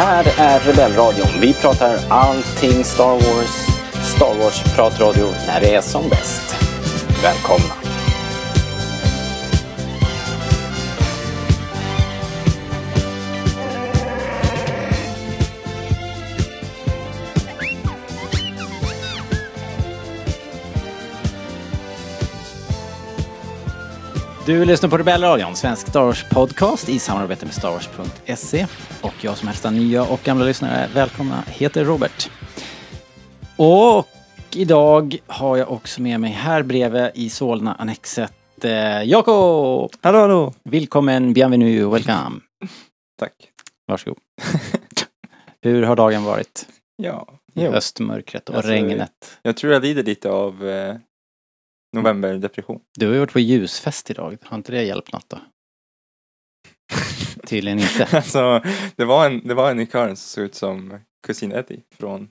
här är Rebellradion. Vi pratar allting Star Wars. Star Wars-pratradio när det är som bäst. Välkomna! Du lyssnar på Rebellradion, svensk Star Wars-podcast i samarbete med Star Wars.se. Och jag som hälsar nya och gamla lyssnare välkomna heter Robert. Och idag har jag också med mig här bredvid i Solna-annexet eh, Jakob! Hallå, hallå! Välkommen, bienvenue, welcome. Tack. Varsågod. Hur har dagen varit? Ja. Jo. höstmörkret och Alltså, regnet. Jag tror jag lider lite av eh, novemberdepression. Du har ju varit på ljusfest idag. Har inte det hjälpt något då? Tydligen inte. alltså, det var en, det var en i kören som såg ut som kusin Eddie från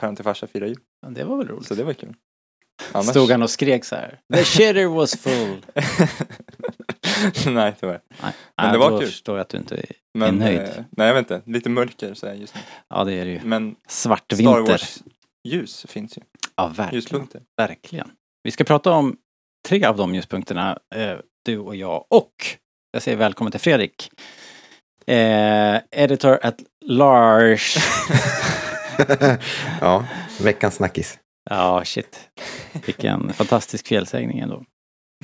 Päron till farsa firar jul. Ja, Det var väl roligt. Så det var kul. Annars... Stod han och skrek så här. The shitter was full. nej, tyvärr. Nej, Men det var då kul. förstår jag att du inte är... Men, nöjd. eh, nej, jag vet inte. Lite mörker så här just nu. Ja, det är det ju. Men Svart Star vinter. Wars-ljus finns ju. Ja, verkligen. Ljuspunkter. Verkligen. Vi ska prata om tre av de ljuspunkterna, eh, du och jag. Och jag säger välkommen till Fredrik. Eh, editor at Lars. ja, veckans snackis. Ja, shit. Vilken fantastisk felsägning ändå.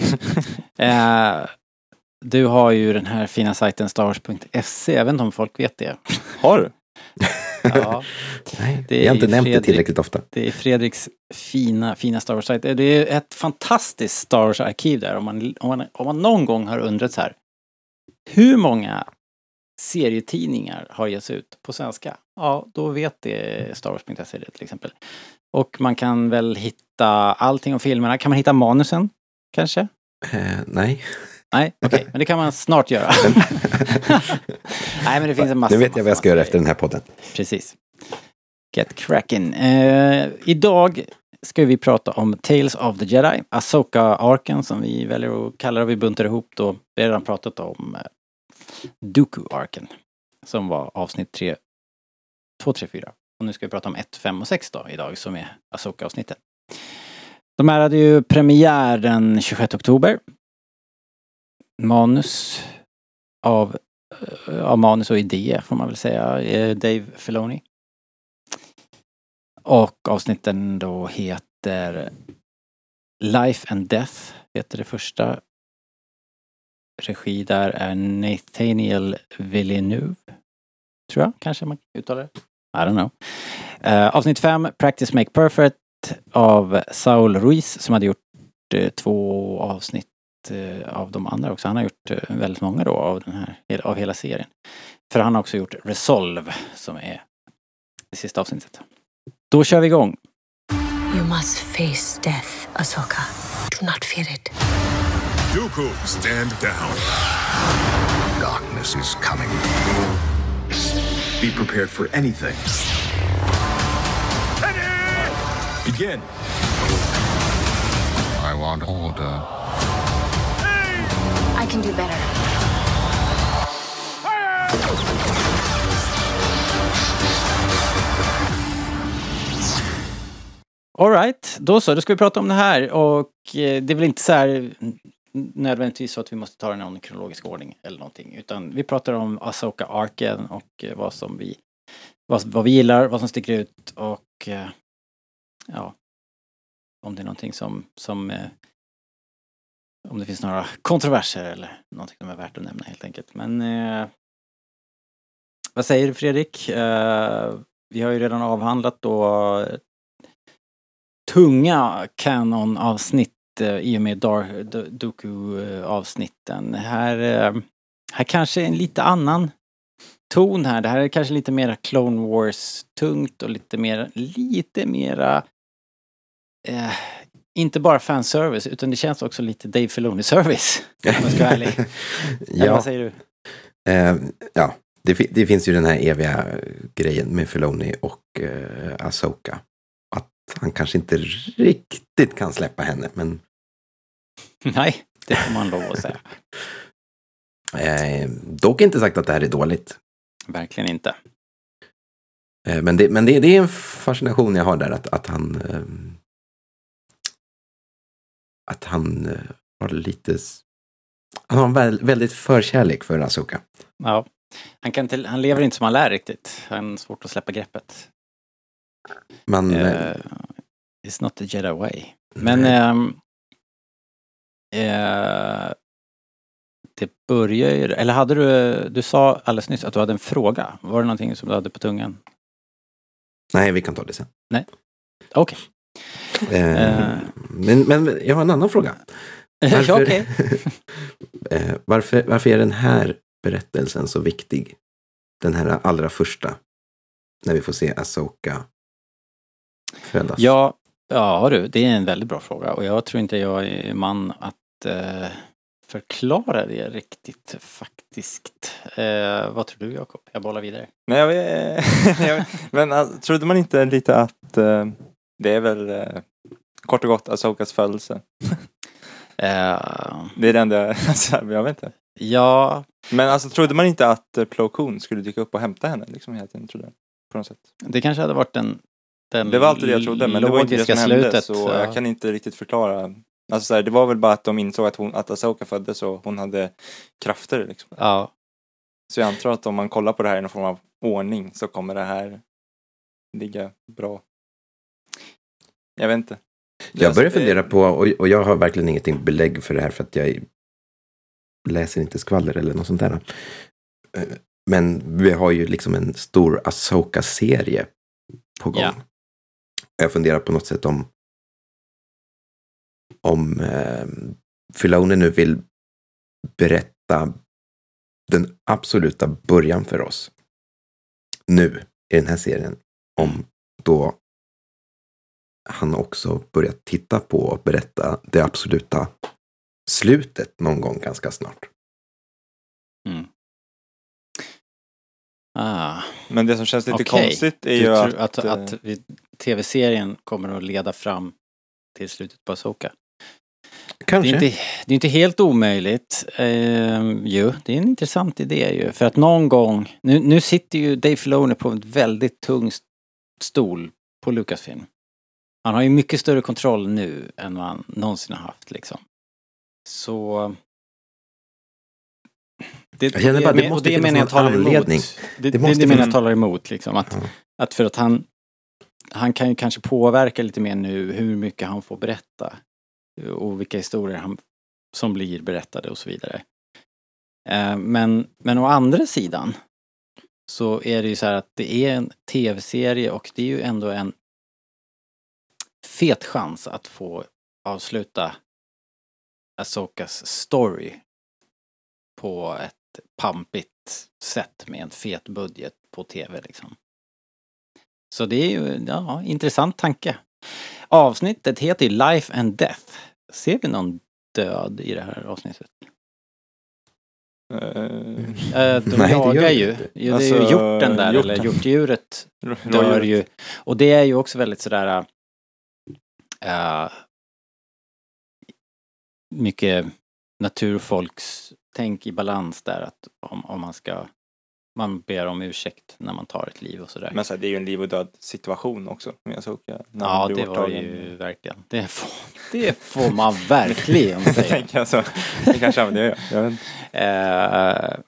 eh, du har ju den här fina sajten starwars.se. Jag vet inte om folk vet det. Har du? Ja, Nej, Det är vi har inte nämnt det Fredrik. tillräckligt ofta. det är Fredriks fina, fina Star Wars-sajt. Det är ett fantastiskt Star Wars-arkiv där. Om man, om, man, om man någon gång har undrat så här. Hur många serietidningar har getts ut på svenska? Ja, då vet det Star Wars.se det till exempel. Och man kan väl hitta allting om filmerna. Kan man hitta manusen? Kanske? Eh, nej, Nej, okej, men det kan man snart göra. Nej, men det finns en massa. nu vet jag vad jag ska göra efter den här podden. Precis. Get cracking. Eh, idag ska vi prata om Tales of the Jedi, Asoka-arken som vi väljer att kalla det. Vi buntar ihop då. Vi har redan pratat om eh, Dooku-arken. Som var avsnitt 3, 2, 3, 4. Och nu ska vi prata om 1, 5 och 6 då idag som är Asoka-avsnittet. De här hade ju premiär den 26 oktober. Manus av, eh, av manus och idé får man väl säga, eh, Dave Filoni. Och avsnitten då heter Life and Death, heter det första. Regi där är Nathaniel Villeneuve. Tror jag, kanske man uttalar det. I don't know. Uh, avsnitt 5, Practice Make Perfect av Saul Ruiz som hade gjort uh, två avsnitt eh, av de andra också. Han har gjort eh, väldigt många då av den här, av hela serien. För han har också gjort Resolve som är det sista avsnittet. Då kör vi igång. You must face death, Ahsoka. Do not fear it. Dooku, stand down. Darkness is coming. Be prepared for anything. Begin. I want order. Can do better. Alright, då så, då ska vi prata om det här och eh, det är väl inte så här nödvändigtvis så att vi måste ta det i någon kronologisk ordning eller någonting utan vi pratar om Asoka arken och eh, vad som vi vad, vad vi gillar, vad som sticker ut och eh, ja om det är någonting som, som om det finns några kontroverser eller någonting som är värt att nämna helt enkelt. Men eh, vad säger du Fredrik? Eh, vi har ju redan avhandlat då eh, tunga Canon-avsnitt eh, i och med Doku-avsnitten. Här, eh, här kanske en lite annan ton här. Det här är kanske lite mera Clone Wars-tungt och lite mer, lite mera eh, inte bara fanservice utan det känns också lite Dave Filoni-service. Om jag ska vara ärlig. Eller ja, vad säger du? eh, ja det, det finns ju den här eviga grejen med Filoni och eh, Asoka. Att han kanske inte riktigt kan släppa henne, men Nej, det får man lov att säga. eh, dock inte sagt att det här är dåligt. Verkligen inte. Eh, Men, det, men det, det är en fascination jag har där att, att han... Att han eh, har lite... Han har en väl, väldigt förkärlek för Asoka. Ja. Han, kan inte, han lever inte som han lär riktigt. Han har svårt att släppa greppet. Man, eh, Eh, it's not the Jedi way. Men ehm, eh, det börjar ju, eller hade du, du sa alldeles nyss att du hade en fråga. Var det någonting som du hade på tungan? Nej, vi kan ta det sen. Okej. Eh, Eh. Men, men jag har en annan fråga. Varför, Okej. eh, varför, varför är den här berättelsen så viktig? Den här allra första. När vi får se Asoka födas. Ja, ja du, det är en väldigt bra fråga och jag tror inte jag är man att eh, förklara det riktigt faktiskt. Eh, vad tror du Jakob? Jag bollar vidare. Nej, jag. Men alltså, trodde man inte lite att eh, det är väl eh, kort och gott Asokas födelse? Eh, Det är det enda, alltså, jag vet inte. ja, Men alltså trodde man inte att eh, Plo Koon skulle dyka upp och hämta henne liksom hela tiden, trodde jag. På något sätt. det kanske hade varit den, den Det var alltid det jag trodde, men det var inte det logiska som hände. Så ja. jag kan inte riktigt förklara. Alltså så här, det var väl bara att de insåg att, hon, att Asoka föddes och hon hade krafter liksom. Ja, Så jag antar att om man kollar på det här i någon form av ordning så kommer det här ligga bra. Jag vet inte. Jag börjar fundera på, och, jag har verkligen ingenting belägg för det här för att jag läser inte skvaller eller något sånt där. Eh, Men vi har ju liksom en stor Asoka-serie på gång. Ja. Jag funderar på något sätt om om eh, Filoni nu vill berätta den absoluta början för oss. Nu, i den här serien. Om då han också börjar titta på och berätta det absoluta slutet någon gång ganska snart. mm. ah. Men det som känns lite Okej. konstigt är Du ju att... att, eh, att vi- tv-serien kommer att leda fram till slutet på Asoka. Det Kanske. är, inte, det är inte helt omöjligt. Ehm, ju, det är en intressant idé ju. För att någon gång, nu, nu sitter ju Dave Filoni på en väldigt tung st- stol på Lucasfilm. Han har ju mycket större kontroll nu än vad han någonsin har haft liksom. Så... Det, Jag känner bara, det och måste finnas menar jag någon talar anledning. Emot. Det, Det det, det menar jag finnas- talar emot liksom. Att, Ja. att för att han, han kan ju kanske påverka lite mer nu hur mycket han får berätta. Och vilka historier han, som blir berättade och så vidare. Eh, Men, men å andra sidan så är det ju så här att det är en tv-serie och det är ju ändå en fet chans att få avsluta Asokas story på ett pampigt sätt med en fet budget på tv liksom. Så det är ju, ja, intressant tanke. Avsnittet heter ju Life and Death. Ser vi någon död i det här avsnittet? Eh, de Nej, jagar ju. Det är ju Alltså, hjorten där, hjorten. eller hjortdjuret dör ju. Och det är ju också väldigt sådär äh, mycket naturfolks tänk i balans där att om, om man ska man ber om ursäkt när man tar ett liv och sådär. Men så här, det är ju en liv och död situation också med Asoka. när ja, det var det ju verkligen. Det får, det får man verkligen Jag säga. tänker alltså, det kanske är det jag gör. Jag vet. Eh,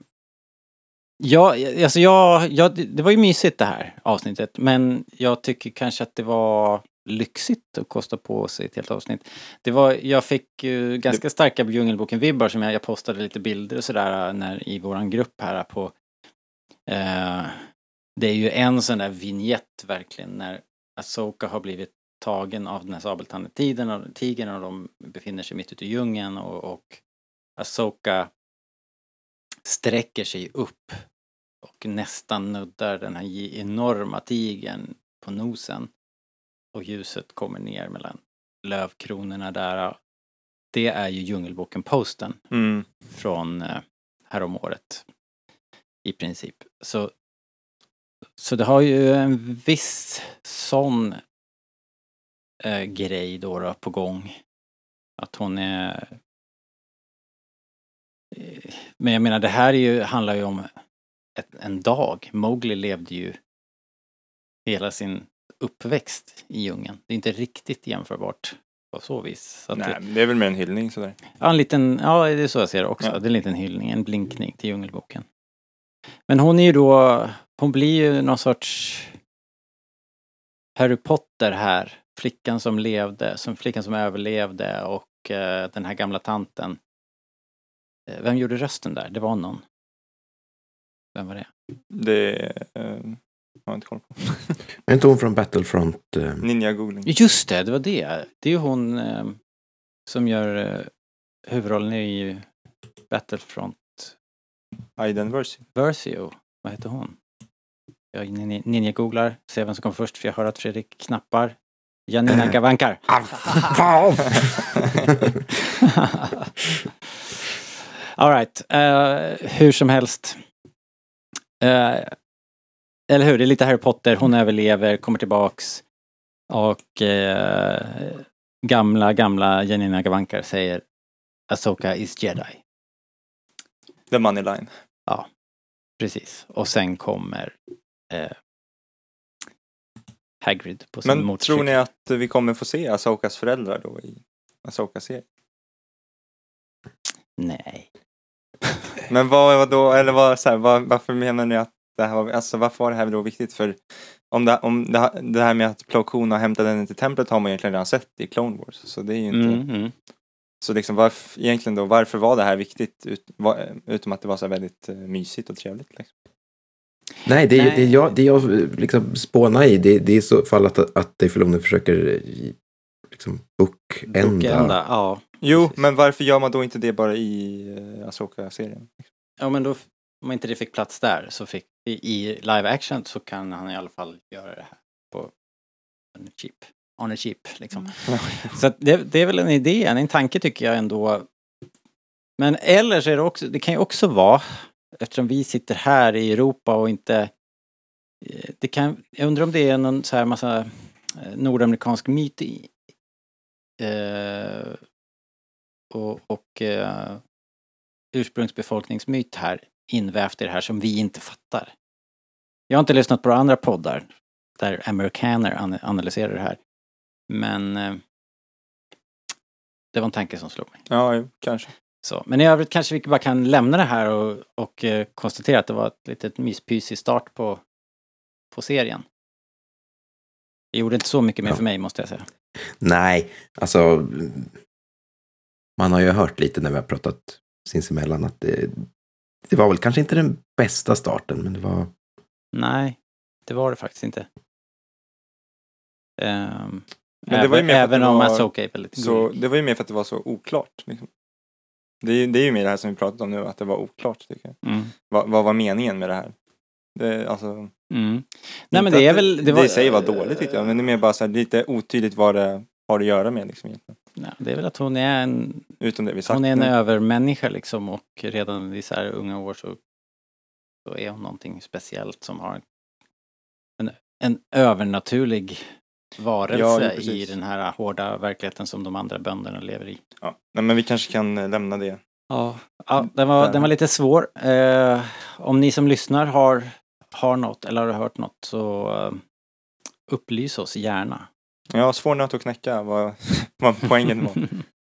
ja, alltså jag, jag, det var ju mysigt det här avsnittet men jag tycker kanske att det var lyxigt att kosta på sig ett helt avsnitt. Det var, jag fick ju ganska starka Djungelboken-vibbar som jag, jag postade lite bilder och sådär när, i våran grupp här på eh, Det är ju en sån där vignett verkligen när Asoka har blivit tagen av den här sabeltandetigen och tigern och de befinner sig mitt ute i djungeln och, och Asoka sträcker sig upp och nästan nuddar den här enorma tigern på nosen. Och ljuset kommer ner mellan lövkronorna där. Det är ju Djungelboken-posten Mm. från eh, häromåret. I princip. Så, så det har ju en viss sån eh, grej då, då på gång. Att hon är... Eh, Men jag menar det här är ju, handlar ju om ett, en dag. Mowgli levde ju hela sin uppväxt i djungeln. Det är inte riktigt jämförbart på så vis. Så Nej, det, det är väl mer en hyllning sådär. ja, en liten, ja, det är så jag ser det också. Ja. Det är en liten hyllning, en blinkning till Djungelboken. Men hon är ju då, hon blir ju någon sorts Harry Potter här. Flickan som levde, som flickan som överlevde och eh, den här gamla tanten. Eh, vem gjorde rösten där? Det var någon. Vem var det? Det eh, har jag inte koll på. Är inte hon från Battlefront? Eh, Ninja googling. Just det, det var det. Det är ju hon eh, som gör eh, huvudrollen i Battlefront Aiden Versio. Versio. Vad heter hon? Jag nin- ninja-googlar, ser vem som kommer först för jag hör att Fredrik knappar. Janina Gavankar. Alright, uh, hur som helst. Eh, eller hur, det är lite Harry Potter, hon överlever, kommer tillbaks. Och eh, gamla, gamla Janina Gavankar säger Asoka is jedi. The Money Line. Precis. Och sen kommer eh, Hagrid på sin Men motorcykel. tror ni att vi kommer få se Asokas föräldrar då i Asokas serie? Nej. Men vad, vad då, eller vad, så här, vad, varför menar ni att det här var, alltså varför var det här då viktigt? För om det, om det, det här med att Plo Koon har hämtat henne till templet har man egentligen redan sett i Clone Wars. Så det är ju inte, Mm, mm. så liksom varför, egentligen då, varför var det här viktigt? Ut, var, utom att det var så väldigt uh, mysigt och trevligt. Liksom. nej, det, är- Nej. det, jag, det jag eh, liksom spånar i, det, det är i så fall att, att Dave Filoni försöker eh, liksom bookända. Bookenda, ja. Jo, Precis. men varför gör man då inte det bara i uh, Asoka-serien? Ja men då, om inte det fick plats där så fick, i, live action så kan han i alla fall göra det här på on a cheap. On a cheap liksom. Så att det, det är väl en idé, en tanke tycker jag ändå. Men eller så är det också, det kan ju också vara, eftersom vi sitter här i Europa och inte eh, det kan, jag undrar om det är någon så här massa eh, nordamerikansk myt i, eh, och, och eh, ursprungsbefolkningsmyt här invävt i det här som vi inte fattar. Jag har inte lyssnat på andra poddar där amerikaner an- analyserar det här. Men eh, det var en tanke som slog mig. Ja, kanske. Så, men i övrigt kanske vi bara kan lämna det här och, och eh, konstatera att det var ett litet myspysig start på, på serien. Det gjorde inte så mycket mer Ja. för mig måste jag säga. Nej, alltså. Man har ju hört lite när vi har pratat sinsemellan att det, det var väl kanske inte den bästa starten, men det var... Nej, det var det faktiskt inte. Ehm, Men det var ju även mer för att även det om var Asoka är väldigt Så det var ju mer för att det var så oklart. Liksom. Det, är, ju- det är ju mer det här som vi pratat om nu, att det var oklart tycker jag. Mm. Vad, vad var meningen med det här? Det, alltså, Mm. Nej men det är väl... Det, var, i sig var dåligt tyckte jag, men det är mer bara så här, lite otydligt vad det har att göra med liksom egentligen. Nej, det är väl att hon är en, Utom det vi sagt hon är en nu. övermänniska liksom och redan i så här unga år så, så är hon någonting speciellt som har en, en övernaturlig varelse Ja, jo, i precis. den här hårda verkligheten som de andra bönderna lever i. Ja. Nej, men vi kanske kan eh, lämna det. Ja, ja den, var, den var lite svår. Eh, om ni som lyssnar har, har något eller har hört något så eh, upplys oss gärna. Ja, svår nöt att knäcka vad, vad poängen var.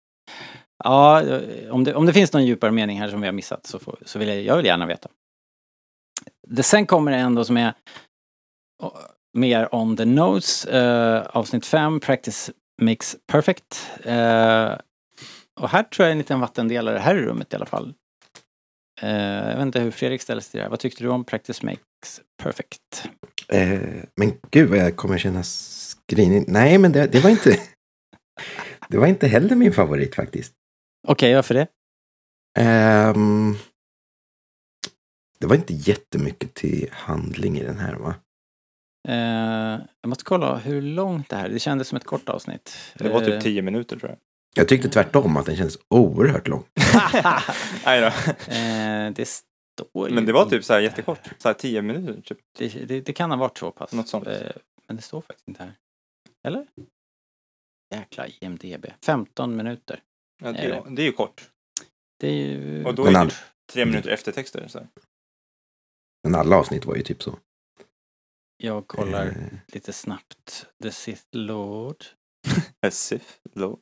ja, om det, om det finns någon djupare mening här som vi har missat så, får, så vill jag, jag vill gärna veta. Det sen kommer det ändå som är mer on the nose, eh, avsnitt 5, Practice makes perfect. Eh, och här tror jag är en liten vattendelare här i rummet i alla fall. Eh, jag vet inte hur Fredrik ställer sig till det här. Vad tyckte du om Practice makes perfect? Eh, men gud vad jag kommer känna skrivning. Nej, men det, det var inte... det var inte heller min favorit faktiskt. Okej, varför det? Ehm, det var inte jättemycket till handling i den här va? Eh, jag måste kolla hur långt det här är. Det kändes som ett kort avsnitt. Det var Eh, typ tio minuter tror jag. Jag tyckte tvärtom att den kändes oerhört lång. Nej då. eh, det står ju Men det var typ så här här. jättekort. Så här tio minuter typ. Det, det, det kan ha varit så pass. Något sånt. Eh, men det står faktiskt inte här. Eller? Jäkla IMDB. 15 minuter. Ja, det, Är är, det är ju kort. Det är ju... Och då är det tre minuter eftertexter. Så. Men alla avsnitt var ju typ så. Jag kollar Eh, lite snabbt. The Sith Lord. Sith Lord.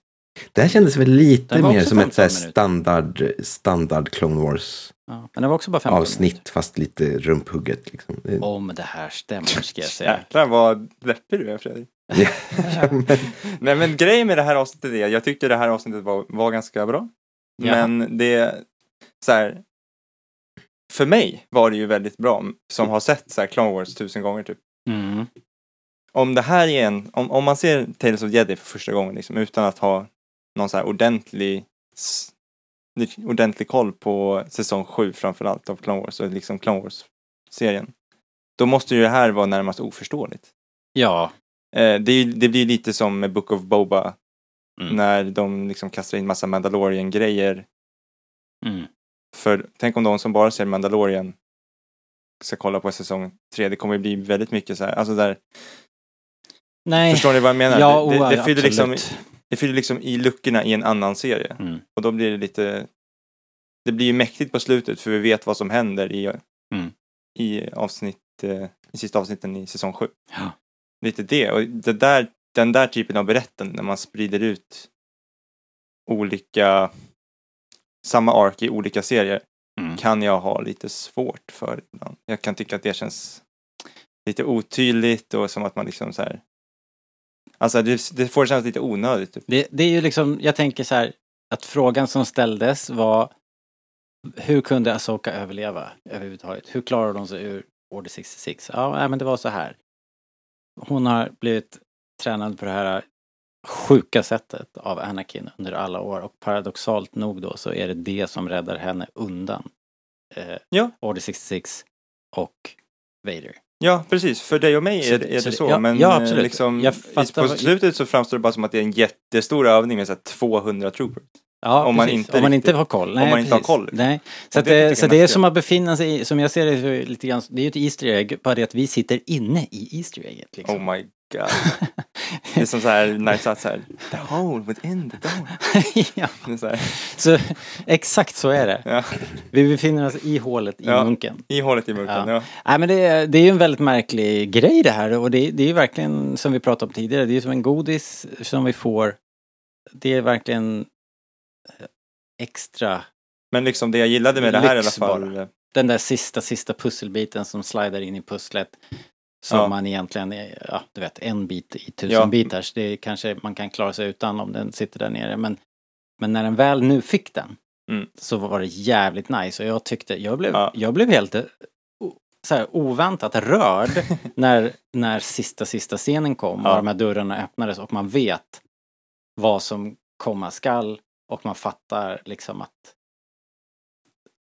Det här kändes väl lite mer som ett så här 15 minuter. standard, standard Clone Wars Ja, men det var också bara 15 avsnitt fast lite rumphugget. Liksom. Det- minuter. Om det här stämmer ska jag säga. Jäklar vad deppig du är Fredrik. Ja, men, Nej men grejen med det här avsnittet är, jag tyckte det här avsnittet var, var ganska bra. Ja. Men det, så här, för mig var det ju väldigt bra, som har sett så här Clone Wars tusen gånger typ. Mm. Om det här är en, om, om man ser Tales of Jedi för första gången liksom, utan att ha någon så här ordentlig, ordentlig koll på säsong 7 framförallt av Clone Wars och liksom Clone Wars-serien. Då måste ju det här vara närmast oförståeligt. Ja. Eh, det, det blir lite som med Book of Boba Mm. när de liksom kastar in massa Mandalorian-grejer. Mm. För tänk om de som bara ser Mandalorian ska kolla på säsong 3. Det kommer ju bli väldigt mycket så här, alltså där, Nej. förstår ni vad jag menar? Ja, det, det, oh, det, fyller liksom, det fyller liksom i luckorna i en annan serie. Mm. Och då blir det lite, det blir ju mäktigt på slutet för vi vet vad som händer i, Mm. i avsnitt, eh, i sista avsnitten i säsong 7. Ja. Lite det, och det där, den där typen av berättande när man sprider ut olika, samma ark i olika serier Mm. kan jag ha lite svårt för ibland. Jag kan tycka att det känns lite otydligt och som att man liksom så här Alltså det, det får kännas lite onödigt. Typ. Det, det är ju liksom, jag tänker så här, att frågan som ställdes var hur kunde Asoka överleva överhuvudtaget? Hur klarade de sig ur Order 66? Ja, men det var så här. Hon har blivit tränad på det här sjuka sättet av Anakin under alla år och paradoxalt nog då så är det det som räddar henne undan eh, Ja. Order 66 och Vader. Ja, precis. För dig och mig Så är, det- är det så så. det- ja, men ja, eh, absolut. liksom, på slutet så framstår det bara som att det är en jättestor övning med så här 200 troopers. Ja, Om man precis. inte om man riktigt- inte har koll. Nej, man inte har koll. Nej. Så, att det jag så är det är som att befinna sig i, som jag ser det, lite grann, det är ju ett Easter egg, bara det att vi sitter inne i Easter egget. Liksom. Oh my god. Det är som så här, när det satt så här, the hole within the door. ja, Så så, exakt så är det. ja, Vi befinner oss i hålet i Ja. munken. I hålet i mörkret. Ja. Ja. Nej men det, är- det är ju en väldigt märklig grej det här och det, det är ju verkligen som vi pratade om tidigare, det är ju som en godis som vi får. Det är verkligen extra Men liksom det jag gillade med det här i alla fall. bara. den där sista, sista pusselbiten som slidar in i pusslet. Som Ja. man egentligen, är, ja du vet en bit i tusen Ja. bitar. Så det kanske man kan klara sig utan om den sitter där nere. Men, men när den väl nu fick den Mm. så var det jävligt nice. Och jag tyckte, jag blev, Ja. jag blev helt eh, så här, oväntat rörd när, när sista, sista scenen kom Ja. och de här dörrarna öppnades och man vet vad som komma skall och man fattar liksom att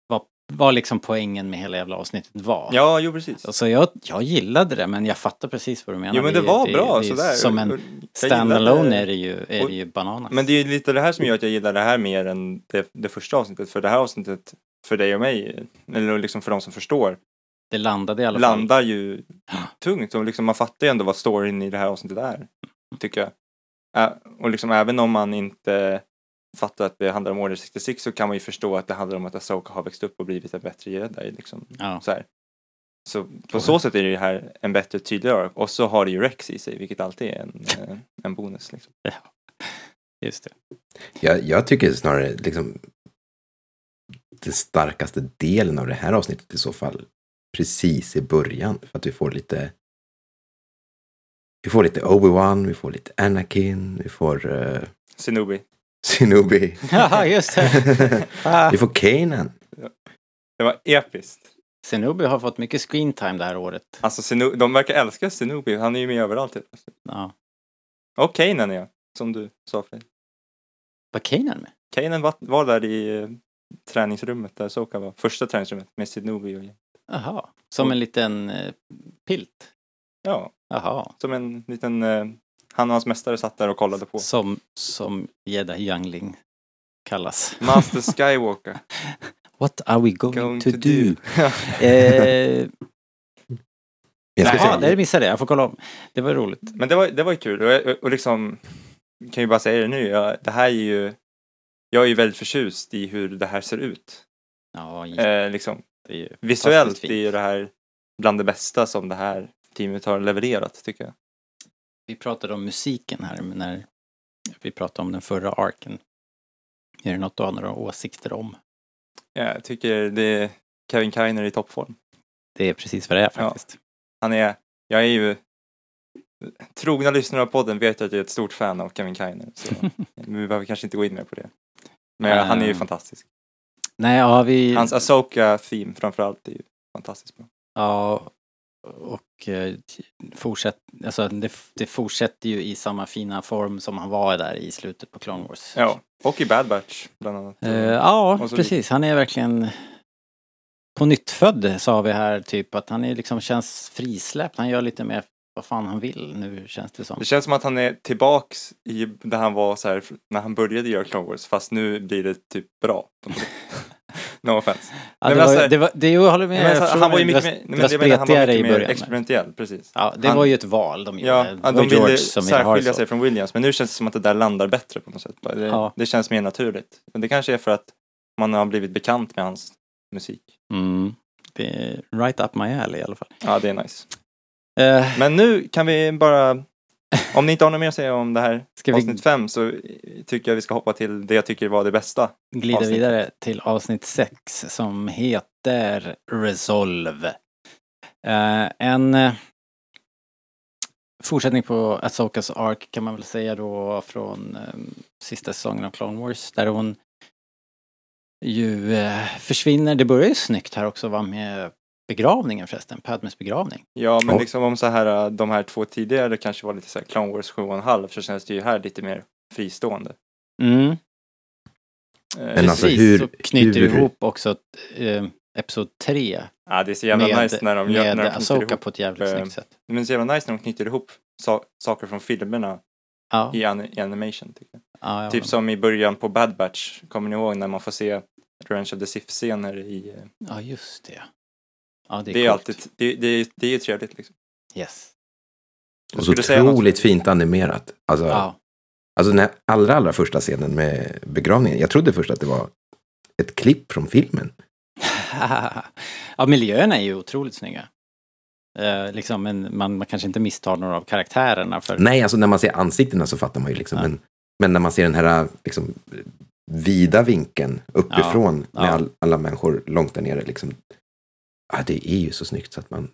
vad, vad liksom poängen med hela jävla avsnittet var. Ja, jo precis. Så jag, jag gillade det men jag fattar precis vad du menar. Jo men det var bra det är sådär. Som en standalone är det ju, är och- det ju bananas. Men det är ju lite det här som gör att jag gillar det här mer än det, det första avsnittet. För det här avsnittet, för dig och mig, eller liksom för de som förstår, det landade i alla fall. landar ju tungt. Och liksom man fattar ju ändå vad storyn i det här avsnittet är. Tycker jag. Ä- och liksom även om man inte fattar att det handlar om Order 66 så kan man ju förstå att det handlar om att Asoka har växt upp och blivit en bättre jedi. Liksom. Ja. Så, här. så på så sätt är det ju här en bättre, tydligare ark. Och så har det ju Rex i sig, vilket alltid är en, eh, en bonus. Liksom. Just det. Jag, jag tycker snarare liksom den starkaste delen av det här avsnittet i så fall precis i början. För att vi får lite vi får lite Obi-Wan, vi får lite Anakin, vi får uh, Shinobi. Shinobi. Ja, just det. Ah. vi får Kanan. Det var episkt. Shinobi har fått mycket screen time det här året. Alltså de verkar älska Shinobi, han är ju med överallt. Ja. Och Kanan ja, som du sa för Var Kanan med? Kanan var, var där i eh, träningsrummet där Soka var. Första träningsrummet med Shinobi och Jaha. Som en liten eh, pilt? ja, Jaha. som en liten, eh, han och hans mästare satt där och kollade på. Som, som Jedi Youngling kallas. Master Skywalker. What are we going, Going to, to do? do. eh, jaha, det missade jag. Jag får kolla om. Det var roligt. Men det var, det var ju kul och, jag- och liksom, kan ju bara säga det nu, jag, det här är ju, jag är ju väldigt förtjust i hur det här ser ut. Ja, Eh, liksom, det är ju visuellt är ju det här bland det bästa som det här teamet har levererat tycker jag. Vi pratade om musiken här när vi pratade om den förra arken. Är det något du har några åsikter om? Jag tycker det är Kevin Kiner i toppform. Det är precis vad det är Ja. faktiskt. Han är, jag är ju Trogna lyssnare av podden vet att jag är ett stort fan av Kevin Kiner. Så vi behöver kanske inte gå in mer på det. Men han är ju fantastisk. Nej, ja vi... Hans Asoka-theme framförallt är ju fantastiskt bra. Ja, och eh, fortsätt, alltså det, det fortsätter ju i samma fina form som han var där i slutet på Clone Wars. Ja, och i Bad Batch bland annat. Eh, ja, precis. Han är verkligen på nytt född sa vi här typ att han är liksom känns frisläppt. Han gör lite mer vad fan han vill nu känns det som. Det känns som att han är tillbaks i där han var så här när han började göra Clone Wars fast nu blir det typ bra. no offense. Ja, det, men var, alltså- det, var, det jag håller med. Men så- från- han var ju mycket mer, det var spretigare i början. experimentell, precis. Ja, det Han- var ju ett val de gjorde. Ja, de ville särskilja sig från Williams men nu känns det som att det där landar bättre på något sätt. Det, Ja. det känns mer naturligt. Men det kanske är för att man har blivit bekant med hans musik. Mm. Det är right up my alley i alla fall. Ja, det är nice. Eh, Men nu kan vi bara, om ni inte har något mer att säga om det här ska vi avsnitt fem så tycker jag vi ska hoppa till det jag tycker var det bästa. glida avsnittet. vidare till avsnitt 6 som heter Resolve. Eh, en eh, fortsättning på Asokas ark kan man väl säga då från eh, sista säsongen av Clone Wars där hon ju eh, försvinner. Det börjar ju snyggt här också va med begravningen förresten, Padmes begravning. Ja, men Ja. liksom om så här, de här två tidigare kanske var lite så här Clone Wars 7,5 så känns det ju här lite mer fristående. Mm. Eh, Men alltså Precis, hur- så knyter hur- ihop också eh, Episod 3 Ja, det är så jävla med, nice när de, gör, med när de knyter Asoka ihop. på ett jävligt eh, snyggt sätt. Men det är så jävla nice när de knyter ihop sa- saker från filmerna Ja, i, an- i animation. Tycker jag. ja, ja. Typ som i början på Bad Batch, kommer ni ihåg när man får se Revenge of the Sith-scener i... Ja, just det. Ja, det Det är, är, coolt. alltid, det, det, är- det är ju trevligt liksom. Yes. Och så otroligt fint animerat. Alltså, Ja. alltså den allra, allra första scenen med begravningen. Jag trodde först att det var ett klipp från filmen. ja, miljöerna är ju otroligt snygga. Eh, liksom, men man, man kanske inte misstar några av karaktärerna för... Nej, alltså när man ser ansiktena så fattar man ju liksom. Ja. Men, men när man ser den här liksom, vida vinkeln uppifrån Ja. med all, alla människor långt där nere. Liksom, ja, det är ju så snyggt så att man...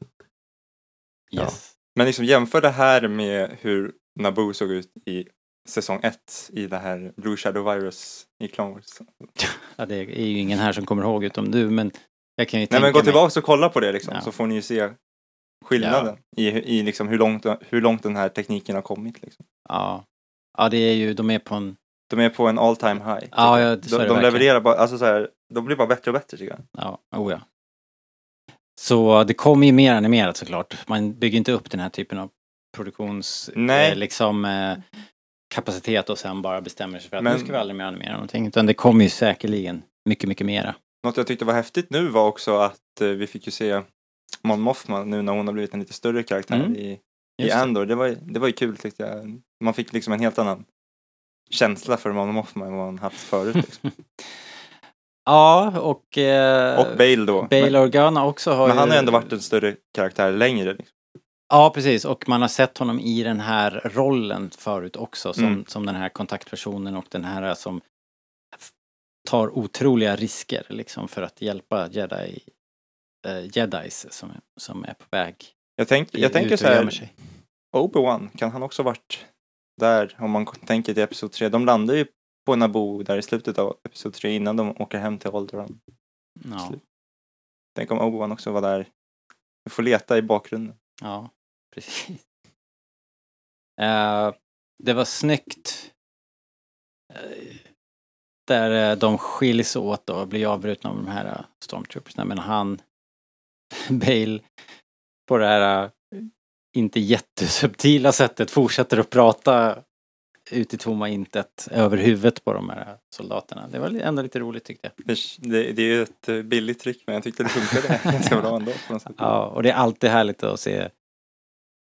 Yes. Men liksom jämför det här med hur Naboo såg ut i säsong 1 i det här Blue Shadow Virus i Clone Wars. Ja, det är ju ingen här som kommer ihåg utom du, men jag kan ju Nej tänka men gå mig... tillbaka och kolla på det liksom Ja. så får ni ju se skillnaden i, i liksom hur, långt, hur långt den här tekniken har kommit. Liksom. Ja. ja, det är ju, de är på en... De är på en all time high. Ja, ja, de de levererar bara, alltså så här, de blir bara bättre och bättre tycker jag. Ja, oh ja. Så det kommer ju mer animerat såklart. Man bygger inte upp den här typen av produktions... Nej. Eh, liksom eh, kapacitet och sen bara bestämmer sig för att Men- nu ska vi aldrig mer animera någonting. Utan det kommer ju säkerligen mycket, mycket mera. Något jag tyckte var häftigt nu var också att eh, vi fick ju se Mon Mothma nu när hon har blivit en lite större karaktär Mm. i, i. Andor. Det var, det var ju kul tyckte jag. Man fick liksom en helt annan känsla för Mon Mothma än vad man haft förut. Liksom. Ja, och... Eh, Och Bale då. Bale men, Organa också har men han ju... har ändå varit en större karaktär längre. Liksom. Ja, precis. Och man har sett honom i den här rollen förut också. Som, Mm. som den här kontaktpersonen och den här som tar otroliga risker liksom för att hjälpa jedi, eh, jedis som, som är på väg Jag, tänk, i- jag tänker ut så och här. Obi-Wan, kan han också varit där om man tänker till Episod 3? De landar ju på Naboo där i slutet av Episod 3 innan de åker hem till Alderaan. Ja, slut. Tänk om Obi-Wan också var där. Vi får leta i bakgrunden. ja precis. Eh, det var snyggt. Eh, där eh, de skiljs åt och blir avbrutna av de här stormtroopersna. Men han, Bale, på det här inte jättesubtila sättet fortsätter att prata ut i tomma intet över huvudet på de här soldaterna. Det var ändå lite roligt tyckte jag. Det, det, är ju ett eh, billigt trick men jag tyckte det funkade ganska bra ändå. På något sätt. Ja, och det är alltid härligt att se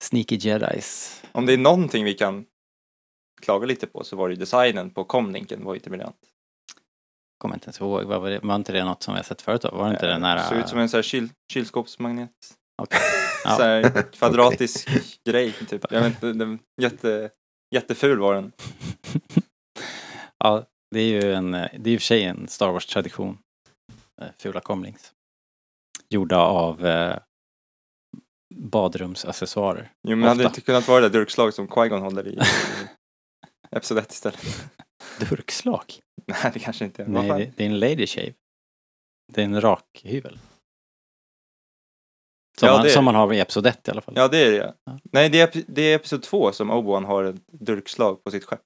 sneaky jedis. Om det är någonting vi kan klaga lite på så var det ju designen på comlinken var ju inte briljant. Kommer inte ens ihåg, var, det, var inte det något som vi har sett förut då? Var det inte den Eh, här... Såg ut som en sån här kyl, kylskåpsmagnet. Okej. Ja. Så här, kvadratisk grej typ. Jag vet inte, den, jätte, jätteful var den. ja, det är ju en, det är i och för sig en Star Wars-tradition. eh, Fula komlings. Gjorda av eh, badrumsaccessoarer. Jo men hade det Ofta. inte kunnat vara det där durkslag som Qui-Gon håller i, i Episod 1 istället? Durkslag? Nej det kanske inte är. Nej, det, det är en lady shave. Det är en rakhyvel. Som, Ja, man, som man har i Episod 1 i alla fall. Ja det är det ja. Nej det är, det är Episod 2 som Obi-Wan har ett durkslag på sitt skepp.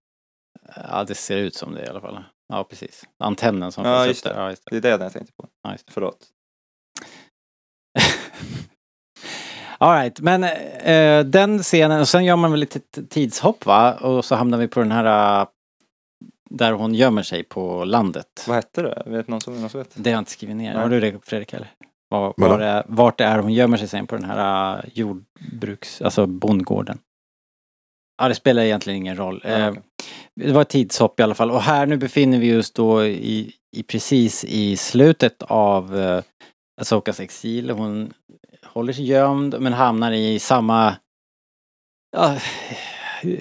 Ja, det ser ut som det i alla fall. Ja, precis. Antennen som Ja, finns där. Ja, just det. Det är det jag tänkte på. Ja, just det. Förlåt. All right, men eh, den scenen, och sen gör man väl lite tidshopp va? Och så hamnar vi på den här eh, där hon gömmer sig på landet. Vad hette det? Vet någon som, någon som vet? Det har jag inte skrivit ner. Nej. Har du det Fredrik eller? Var, var det, är- vart det är hon gömmer sig sen på den här eh, jordbruks, alltså bondgården. Ja, det spelar egentligen ingen roll. Ja, Eh, okej. Det var ett tidshopp i alla fall och här nu befinner vi oss då i, i precis i slutet av uh, Asokas exil. Hon håller sig gömd men hamnar i samma ja,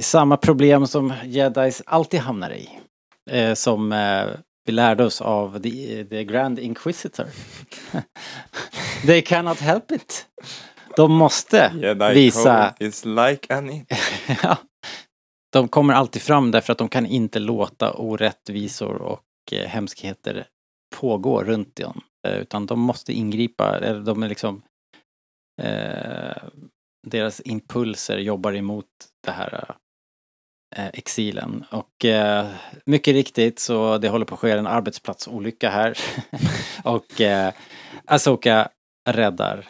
samma problem som jedis alltid hamnar i. Eh, som eh, vi lärde oss av the, the Grand Inquisitor. They cannot help it. De måste Jedi visa is like an it. Ja. De kommer alltid fram därför att de kan inte låta orättvisor och eh, hemskheter pågå runt dem. Eh, utan de måste ingripa. Eller De är liksom eh, deras impulser jobbar emot det här eh, exilen. Och eh, mycket riktigt så det håller på att ske en arbetsplatsolycka här. och eh, Asoka räddar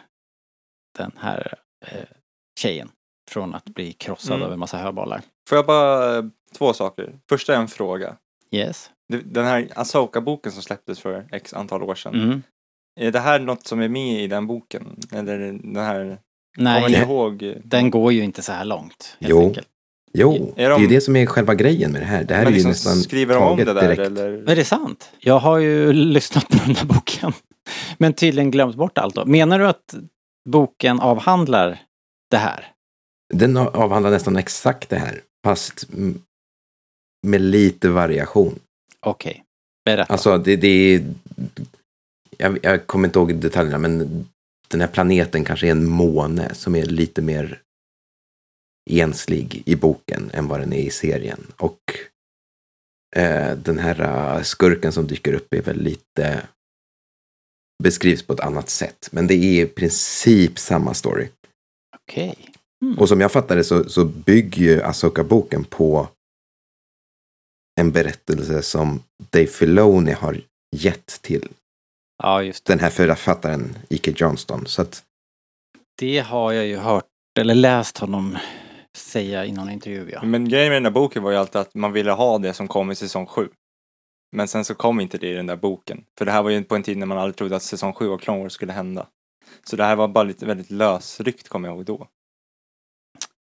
den här eh, tjejen från att bli krossad Mm. av en massa höbollar. Får jag bara, eh, två saker. Första är en fråga. Yes. Den här Asoka-boken som släpptes för x antal år sedan. Mm. Är det här något som är med i den boken? Eller den här, kommer ni Nej, ihåg? eh, den går ju inte så här långt. Helt Jo. enkelt. Jo, Är det är de- ju det som är själva grejen med det här. Det här Men är ju liksom nästan skriver de om taget det där direkt. eller? Är det sant? Jag har ju lyssnat på den här boken. Men tydligen glömt bort allt då. Menar du att boken avhandlar det här? Den avhandlar nästan exakt det här, fast med lite variation. Okej, berätta. Alltså, det, det är... Jag, jag kommer inte ihåg detaljerna, men den här planeten kanske är en måne som är lite mer enslig i boken än vad den är i serien. Och eh, den här eh, skurken som dyker upp är väl lite beskrivs på ett annat sätt. Men det är i princip samma story. Okej. Och som jag fattar det så, så bygger ju Asoka-boken på en berättelse som Dave Filoni har gett till Ja, den här författaren Ike Johnston. Så att, Det har jag ju hört, eller läst honom säga i någon intervju, ja. Men grejen med den där boken var ju alltid att man ville ha det som kom i säsong 7. Men sen så kom inte det i den där boken. För det här var ju på en tid när man aldrig trodde att säsong 7 av Clone Wars skulle hända. Så det här var bara lite väldigt lösryckt kommer jag ihåg då.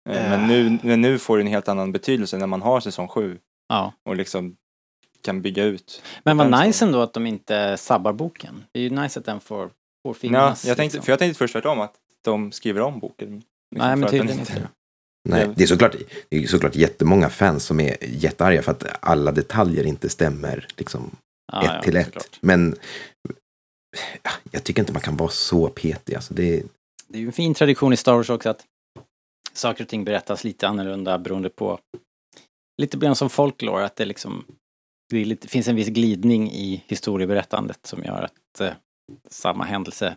Eh, Men nu, men nu får det en helt annan betydelse när man har säsong 7 ja. och liksom kan bygga ut. Men vad nice ändå att de inte sabbar boken. Det är ju nice att den får, får Ja, finnas. jag tänkte, liksom. För jag tänkte först tvärtom att de skriver om boken. Liksom, Nej, men den tydligen inte. Nej, det, är såklart, det är såklart jättemånga fans som är jättearga för att alla detaljer inte stämmer liksom, Ja, ett ja, till ett. såklart. Men ja, jag tycker inte man kan vara så petig. Alltså, det, Det är ju en fin tradition i Star Wars också att saker och ting berättas lite annorlunda beroende på lite grann som folklore, att det liksom det lite, finns en viss glidning i historieberättandet som gör att eh, samma händelse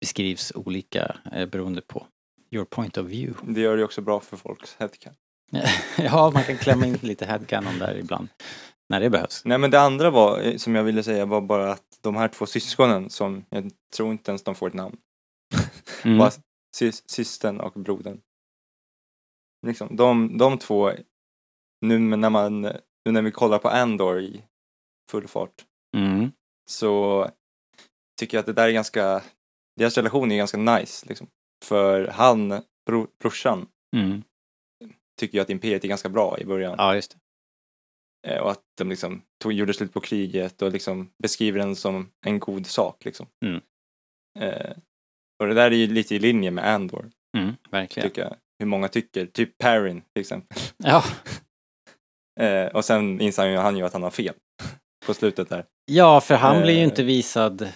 beskrivs olika eh, beroende på your point of view. Det gör det också bra för folks headcanon. ja, man kan klämma in lite headcanon där ibland när det behövs. Nej men det andra var, eh, som jag ville säga var bara att de här två syskonen som jag tror inte ens de får ett namn. Mm. Bara sys- systern och brodern. Liksom, de, de två, nu när man, nu när vi kollar på Andor i full fart Mm. så tycker jag att det där är ganska, deras relation är ganska nice liksom. För han, bro, brorsan, Mm. tycker ju att Imperiet är ganska bra i början. Ja, just det. Eh, Och att de liksom tog, gjorde slut på kriget och liksom beskriver den som en god sak liksom. Mm. Eh, Och det där är ju lite i linje med Andor, Mm, verkligen. tycker jag. Hur många tycker. Typ Perrin till exempel. Ja. Eh, och sen inser han ju, att han har fel. På slutet där. ja, för han blir ju Eh. inte visad.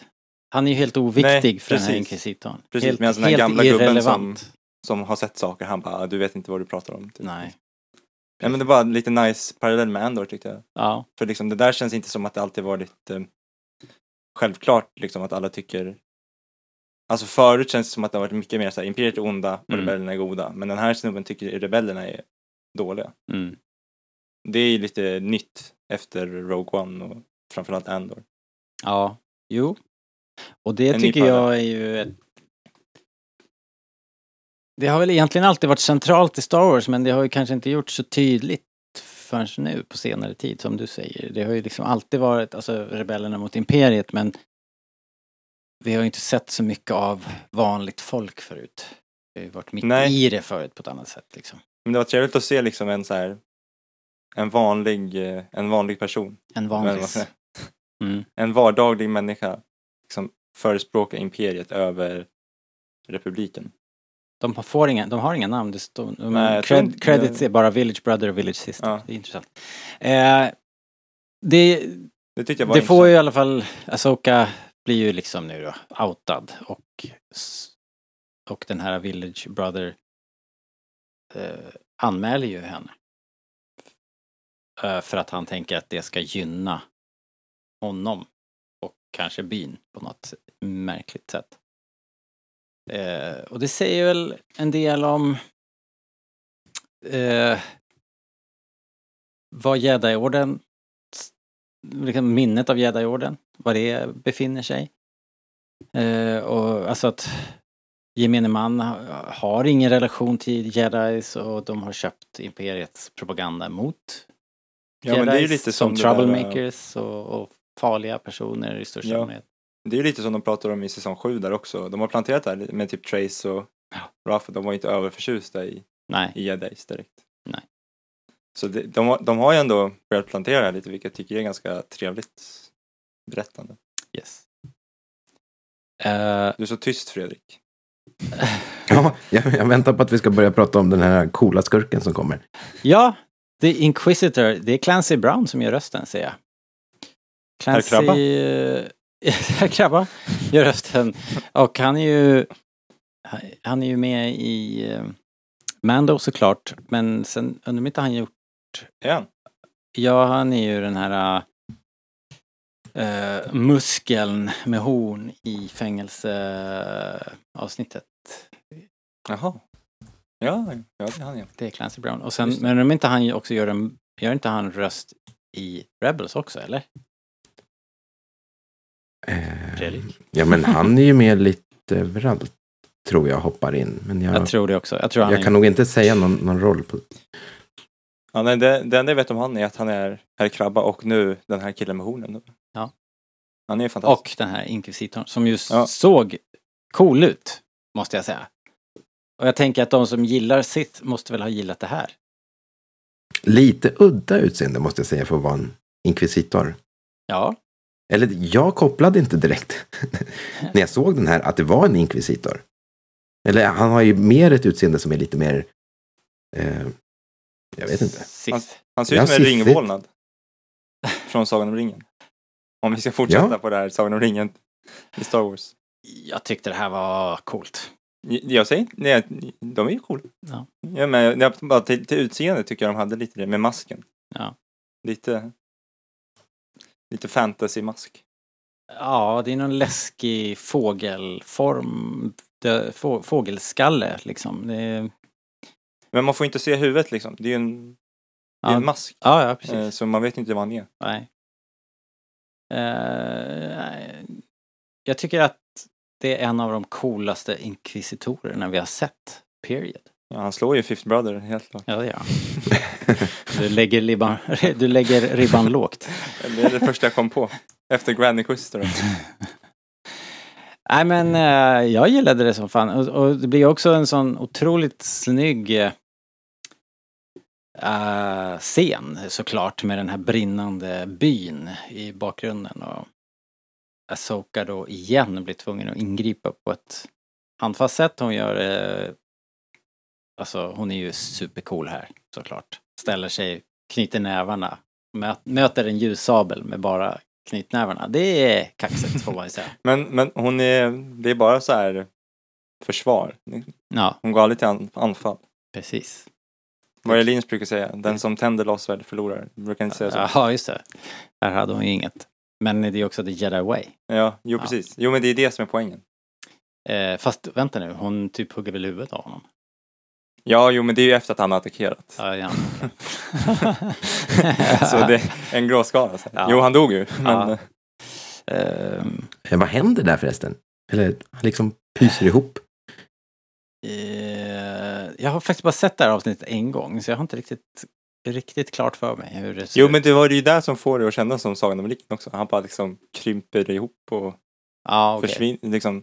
Han är ju helt oviktig Nej, för den här precis. inkvisitorn. Precis, helt, medan den här gamla gubben irrelevant. Som har sett saker, han bara, "Ah, du vet inte vad du pratar om. Typ. Nej. Ja, men det var lite nice parallell med Andor tyckte jag. Ja. För liksom det där känns inte som att det alltid varit eh, självklart liksom att alla tycker Alltså förut känns det som att det har varit mycket mer så här, Imperiet är onda och Mm. rebellerna är goda. Men den här snubben tycker rebellerna är dåliga. Mm. Det är ju lite nytt efter Rogue One och framförallt Andor. Ja, jo. Och det En tycker jag är ju ett... Det har väl egentligen alltid varit centralt i Star Wars men det har ju kanske inte gjorts så tydligt förrän nu på senare tid som du säger. Det har ju liksom alltid varit, alltså rebellerna mot imperiet men vi har ju inte sett så mycket av vanligt folk förut. Vi har ju varit mitt Nej. i det förut på ett annat sätt liksom. Men det var trevligt att se liksom en så här en vanlig, eh, en vanlig person. En vanlig... Mm. En vardaglig människa. Liksom förespråka imperiet över republiken. De får inga, de har inga namn, det står, Nej, tror cred, inte- credits är bara Village Brother och Village Sister. Ja. Det är intressant. Eh, det, Det det får ju i alla fall, Asoka blir ju liksom nu då outad och, och den här Village Brother eh, anmäler ju henne. Eh, för att han tänker att det ska gynna honom kanske byn på något märkligt sätt. Eh, och det säger väl en del om eh, vad Jedi-orden, liksom minnet av Jedi-orden, var det befinner sig. Eh, och alltså att gemene man ha- har ingen relation till Jedis och de har köpt Imperiets propaganda mot Ja, men det är ju lite som som där, troublemakers och, och farliga personer i största Ja. allmänhet. Det är ju lite som de pratar om i säsong 7 där också. De har planterat det här med typ Trace och Ja. Ruff. De var inte överförtjusta i, Nej. i Jedis direkt. Nej. Så det, de, har- de har ju ändå börjat plantera det här lite, vilket jag tycker är ganska trevligt berättande. Yes. Eh, Du är så tyst Fredrik. Ja, jag, jag väntar på att vi ska börja prata om den här coola skurken som kommer. ja, The Inquisitor, det är Clancy Brown som gör rösten ser jag. Clancy... Krabba? Herr Krabba gör rösten. Och han är ju... Han är ju med i eh, Mando såklart, men sen undrar om inte han gjort... Han? Ja, han är ju den här uh, muskeln med horn i fängelseavsnittet. Jaha. Ja, ja det är han ja. Det är Clancy Brown. Och sen, men om inte han också gör en, gör inte han röst i Rebels också, eller? Eh, Fredrik? ja, men han är ju med lite överallt, tror jag, hoppar in. Men jag, Jag tror det också. Jag tror han jag kan nog inte säga någon, någon roll på... ja nej, det, det enda jag vet om han är att han är herr Krabba och nu den här killen med hornen. Ja. Han är ju fantastisk. Och den här inkvisitorn som just Ja. såg cool ut, måste jag säga. Och jag tänker att de som gillar Sith måste väl ha gillat det här. Lite udda utseende, måste jag säga, för att vara en inkvisitor. Ja, Eller jag kopplade inte direkt när jag såg den här att det var en inkvisitor. Eller han har ju mer ett utseende som är lite mer... Eh, jag vet inte. Sith. Han ser ut som en ringvålnad. Från Sagan om ringen. Om vi ska fortsätta Ja. på det här Sagan om ringen i Star Wars. Jag tyckte det här var coolt. Jag säger nej, de är ju coola. Ja. Ja, men jag, bara till, till utseende tycker jag de hade lite det med masken. Ja. Lite, lite fantasy-mask. Ja, det är någon läskig fågelform. dö- Få, fågelskalle liksom. Är, Men man får inte se huvudet liksom. Det är ju en, är ja, en mask. ja, ja, precis. Eh, Så man vet inte vad han är. Nej. Eh, jag tycker att det är en av de coolaste inkvisitorerna vi har sett. Period. Ja, han slår ju Fifth Brother helt klart. Ja, det gör han. Du lägger, ribban, du lägger ribban lågt. Det är det första jag kom på. Efter Grand Inquisitor. Nej men eh, jag gillade det som fan. Och, och det blir också en sån otroligt snygg eh, scen såklart med den här brinnande byn i bakgrunden. Och Asoka då igen blir tvungen att ingripa på ett handfast sätt. Hon gör eh, Alltså hon är ju supercool här såklart. Ställer sig, knyter nävarna. Mö, möter en ljussabel med bara knytnävarna. Det är kaxigt får man ju säga. Men, men hon är, det är bara så här försvar. Ja, Hon går aldrig till an- anfall. precis. Vad Linus brukar säga? Den som tänder lossvärd förlorar. Brukar inte säga så? Ja, just det. Här hade hon ju inget. Men det är också the Jedi way. Ja, jo Ja. precis. Jo men det är det som är poängen. Eh, fast vänta nu, hon typ hugger väl huvudet av honom? Ja, jo men det är ju efter att han har attackerat. Ja, ja. Så det är en gråskala. Ja. Jo, han dog ju. Men, Ja. Eh, Vad händer där förresten? Eller han liksom pyser ihop. eh, jag har faktiskt bara sett det här avsnittet en gång, så jag har inte riktigt, riktigt klart för mig hur det ser Jo ut. men det var ju där som får det att kännas som Sagan om ringen också. Han bara liksom krymper ihop och ja, okej. försvinner, liksom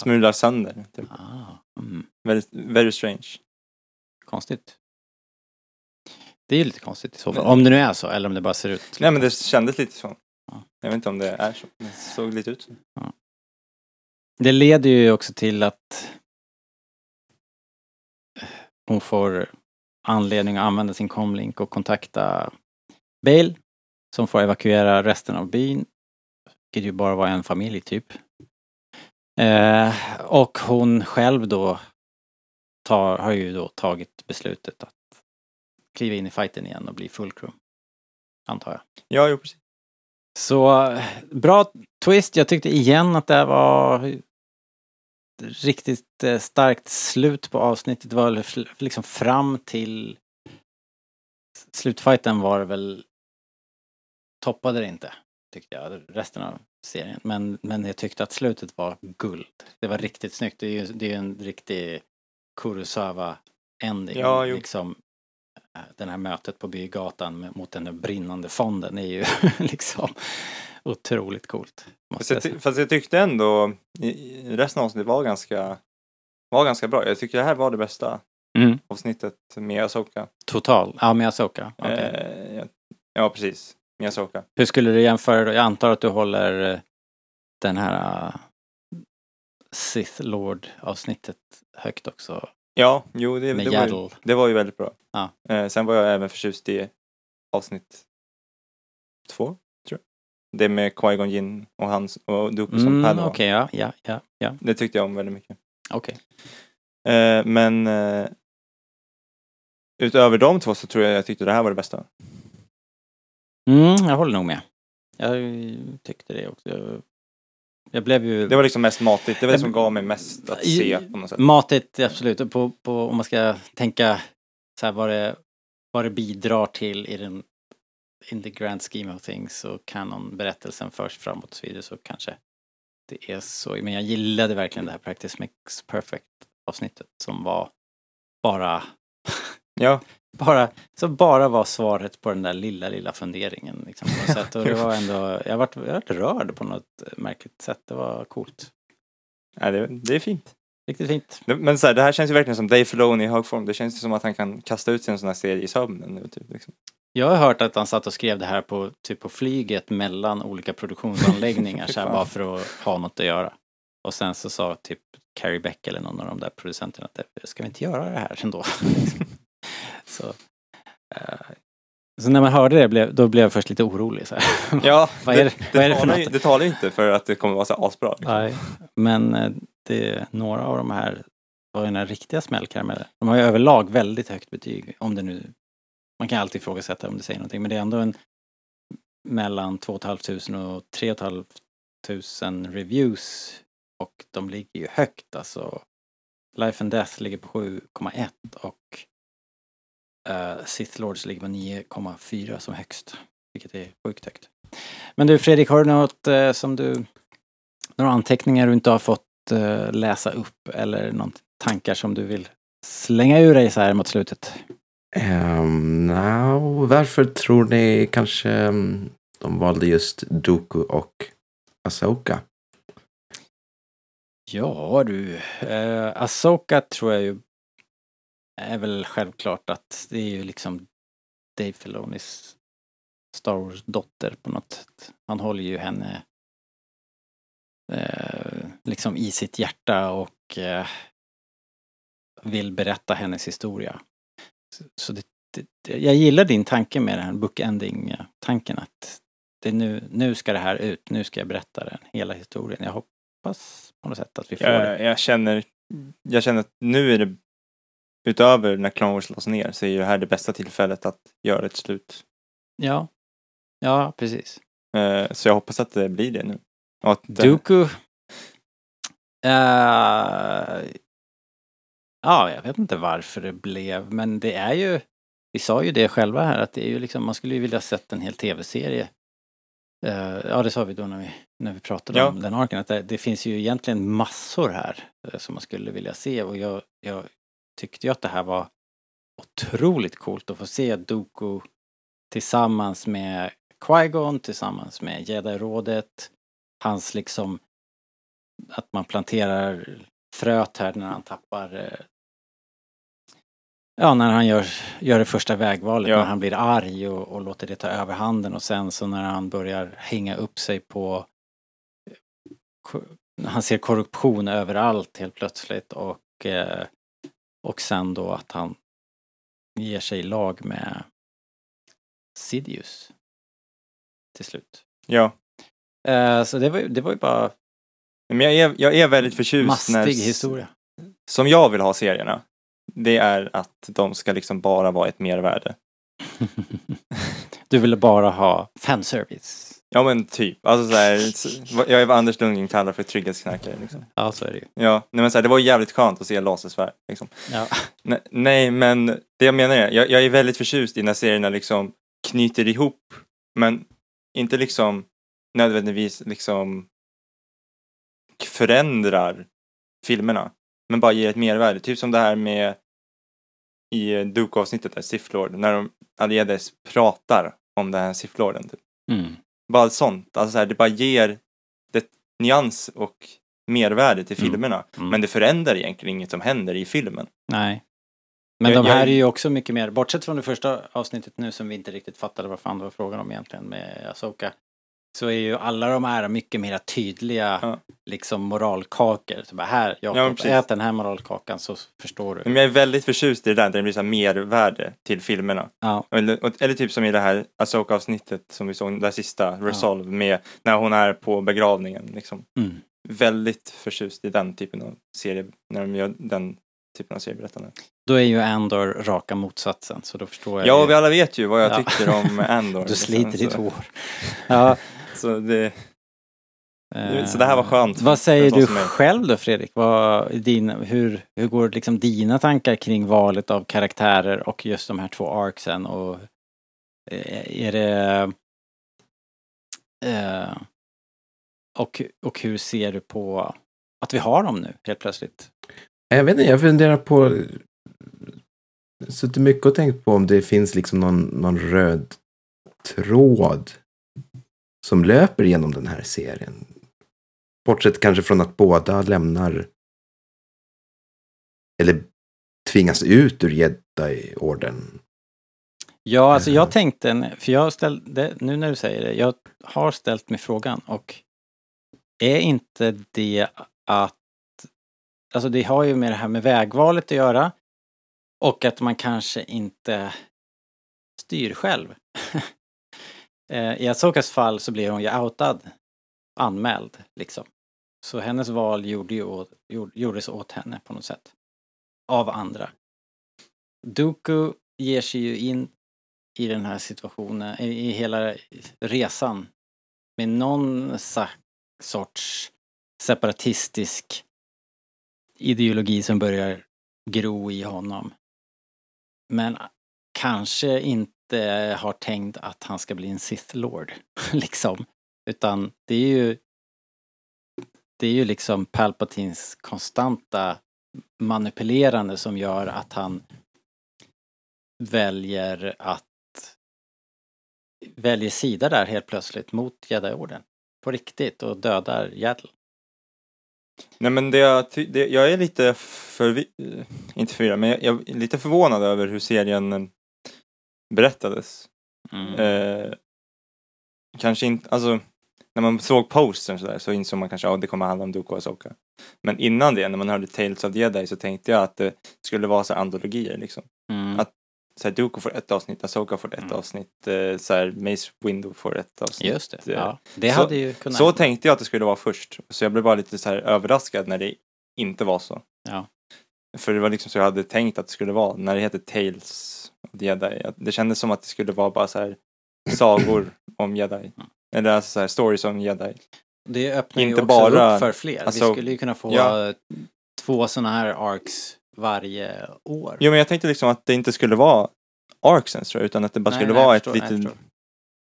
smular sönder. Typ. Ah, mm. Very, very strange. Konstigt. Det är ju lite konstigt i så fall. Om det nu är så, eller om det bara ser ut. Nej men det kändes lite så. Ja. Jag vet inte om det är så. Det såg lite ut så. Det leder ju också till att hon får anledning att använda sin comlink och kontakta Bale som får evakuera resten av byn. Vilket ju bara var en familj typ. Eh, och hon själv då tar, har ju då tagit beslutet att kliva in i fighten igen och bli fulcrum. Antar jag. Ja, jo precis. Så bra twist. Jag tyckte igen att det var riktigt eh, starkt slut på avsnittet. Det var liksom fram till slutfighten var det väl toppade det inte, tyckte jag, resten av serien. Men, men jag tyckte att slutet var guld. Det var riktigt snyggt. Det är ju det är en riktig Kurosawa ending. Ja, jo. liksom, eh, den här mötet på bygatan mot den brinnande fonden är ju liksom otroligt coolt. Fast jag, ty- fast jag tyckte ändå resten av avsnittet var ganska, var ganska bra. Jag tycker det här var det bästa Mm. avsnittet med Asoka. Total. Ja, med Asoka. Okej. Eh, ja, ja, precis. Med Asoka. Hur skulle du jämföra då? Jag antar att du håller eh, den här Sith Lord avsnittet högt också. Ja, jo det, det, var, ju, det var ju väldigt bra. Ja. Eh, sen var jag även förtjust i avsnitt två, tror jag. Det med Qui-Gon Jinn och hans och Dooku som Mm, Padawan. Okej, ja, ja, ja, ja. Det tyckte jag om väldigt mycket. Okej. Eh, men eh, utöver de två så tror jag jag tyckte det här var det bästa. Mm, jag håller nog med. Jag tyckte det också. Jag, blev ju... Det var liksom mest matigt. Det var det som gav mig mest att se på något sätt. Matigt, absolut. På, på, om man ska tänka så här vad det, vad det bidrar till i den in the grand scheme of things och kanon-berättelsen förs framåt och så vidare så kanske det är så. Men jag gillade verkligen det här Practice Makes Perfect avsnittet som var bara Ja, bara, så bara var svaret på den där lilla, lilla funderingen. Liksom, på sätt. Och det var ändå, jag vart, jag rörd på något märkligt sätt. Det var coolt. nej, det, det är fint. Riktigt fint. Men så här, det här känns ju verkligen som Dave Filoni i hög form. Det känns ju som att han kan kasta ut sig en sån här serie i sömnen nu. Typ, liksom. Jag har hört att han satt och skrev det här på, typ på flyget mellan olika produktionsanläggningar så här, bara för att ha något att göra. Och sen så sa typ Carrie Beck eller någon av de där producenterna att ska vi inte göra det här ändå? så, eh, så när man hörde det blev, då blev jag först lite orolig. Så här. Ja, Vad är det- det, vad är det för talar ju, något? det talar ju inte för att det kommer vara så asbra. Liksom. Nej, men eh, det, några av de här var ju några riktiga smällkarameller. De har ju överlag väldigt högt betyg. Om det nu, man kan alltid ifrågasätta om det säger någonting, men det är ändå en mellan 2 500 och 3 500 reviews och de ligger ju högt alltså. Life and Death ligger på 7,1 och uh, Sith Lords ligger på 9,4 som högst. Vilket är sjukt högt. Men du Fredrik, har du något eh, som du några anteckningar du inte har fått eh, läsa upp eller någon tankar som du vill slänga ur dig så här mot slutet? Um, no, varför tror ni kanske um, de valde just Dooku och Asoka? Ja du, eh, Asoka tror jag ju är väl självklart att det är ju liksom Dave Filonis Star Wars dotter på något sätt. Han håller ju henne eh, liksom i sitt hjärta och eh, vill berätta hennes historia. Så, så det, det, jag gillar din tanke med den här bookending-tanken att det nu, nu ska det här ut, nu ska jag berätta den, hela historien. Jag hoppas på något sätt att vi får det. Jag, jag känner, jag känner att nu är det utöver när Clone Wars lades ner så är ju det här det bästa tillfället att göra ett slut. Ja. Ja, precis. Eh, så jag hoppas att det blir det nu. Och att, eh, Dooku. Eh, ja, jag vet inte varför det blev, men det är ju, vi sa ju det själva här, att det är ju liksom, man skulle ju vilja sett en hel tv-serie. Eh, ja, det sa vi då när vi, när vi pratade Ja. om den arken, att det, det finns ju egentligen massor här som man skulle vilja se och jag, jag tyckte ju att det här var otroligt coolt att få se Dooku tillsammans med Qui-Gon, tillsammans med Jedi-rådet. Hans liksom att man planterar fröet här när han tappar eh, Ja, när han gör, gör det första vägvalet, Ja. när han blir arg och, och låter det ta överhanden och sen så när han börjar hänga upp sig på ko- han ser korruption överallt helt plötsligt och eh, och sen då att han ger sig i lag med Sidious till slut. Ja. Eh, så det var, det var ju bara Men jag är, jag är väldigt förtjust mastig när, historia. som jag vill ha serierna. Det är att de ska liksom bara vara ett mervärde. du ville bara ha fanservice. Ja men typ, alltså så här, jag är vad Anders Lundgren kallar för trygghetsknarkare liksom. Ja, så är det ju. Ja, nej men så här, det var jävligt skönt att se lasersvärd liksom. Ja. Nej, nej, men det jag menar är, jag, jag är väldigt förtjust i när serierna liksom knyter ihop, men inte liksom nödvändigtvis liksom förändrar filmerna, men bara ger ett mervärde. Typ som det här med i Duke-avsnittet där, Sith Lord, när de Aliedes pratar om den här Sith Lorden. Typ. Mm. Bara sånt, alltså så här, det bara ger det nyans och mervärde till Mm. filmerna. Mm. Men det förändrar egentligen inget som händer i filmen. Nej. Men Jag- de här jag- är ju också mycket mer, bortsett från det första avsnittet nu som vi inte riktigt fattade vad fan det var frågan om egentligen med Asoka. Så är ju alla de här mycket mer tydliga Ja. liksom moralkakor. Så bara här Jakob, ät den här moralkakan så förstår du. Men jag är väldigt förtjust i det där, där det blir så här mervärde till filmerna. Ja. Eller, eller typ som i det här Asoka-avsnittet som vi såg, det där sista, Resolve, med när hon är på begravningen. Liksom. Mm. Väldigt förtjust i den typen av serie, när de gör den typen av serieberättande. Då är ju Andor raka motsatsen så då förstår jag Ja, och vi alla vet ju vad jag Ja. tycker om Andor. Du liksom, sliter ditt hår. Ja, Så det, eh, så det här var skönt. Vad säger du själv då Fredrik? Vad, din, hur, hur går liksom dina tankar kring valet av karaktärer och just de här två arcsen och eh, är det eh, och, och hur ser du på att vi har dem nu helt plötsligt? Jag vet inte, jag funderar på... Suttit mycket och tänkt på om det finns liksom någon, någon röd tråd som löper genom den här serien. Bortsett kanske från att båda lämnar eller tvingas ut ur Jedi-orden. Ja, alltså jag Eh. tänkte, för jag ställde, nu när du säger det, jag har ställt mig frågan och är inte det att, alltså det har ju med det här med vägvalet att göra och att man kanske inte styr själv. Eh, I Asokas fall så blir hon ju outad, anmäld liksom. Så hennes val gjorde ju åt, gjord- gjordes åt henne på något sätt. Av andra. Dooku ger sig ju in i den här situationen, i, i hela resan med någon sorts separatistisk ideologi som börjar gro i honom. Men kanske inte har tänkt att han ska bli en Sith Lord, liksom. Utan det är ju det är ju liksom Palpatines konstanta manipulerande som gör att han väljer att väljer sida där helt plötsligt mot Jedi-orden. På riktigt och dödar Yaddle. Nej men det jag, det, jag är lite förvi- eh, inte förvirrad, men jag, jag är lite förvånad över hur serien berättades. Mm. Eh, kanske inte, alltså när man såg postern så, där, så insåg man kanske att det kommer handla om Dooku och Asoka. Men innan det, när man hörde Tales of the Jedi så tänkte jag att det skulle vara så antologier liksom. Mm. Att- Så här, Dooku får ett avsnitt, Asoka får ett Mm. avsnitt, eh, så här, Mace Windu får ett avsnitt. Just det. Eh, Ja. Det så- hade ju kunnat Så tänkte jag att det skulle vara först. Så jag blev bara lite så här överraskad när det inte var så. Ja. För det var liksom så jag hade tänkt att det skulle vara när det heter Tales Jedi. Det kändes som att det skulle vara bara så här sagor om Jedi. Eller alltså så här stories om Jedi. Det öppnar ju Inte också bara- upp för fler. alltså, Vi skulle ju kunna få ja. två sådana här arcs varje år. Jo men jag tänkte liksom att det inte skulle vara arcs ens tror jag, utan att det bara Nej, skulle nej, vara ett förstår, nej, jag lite förstår.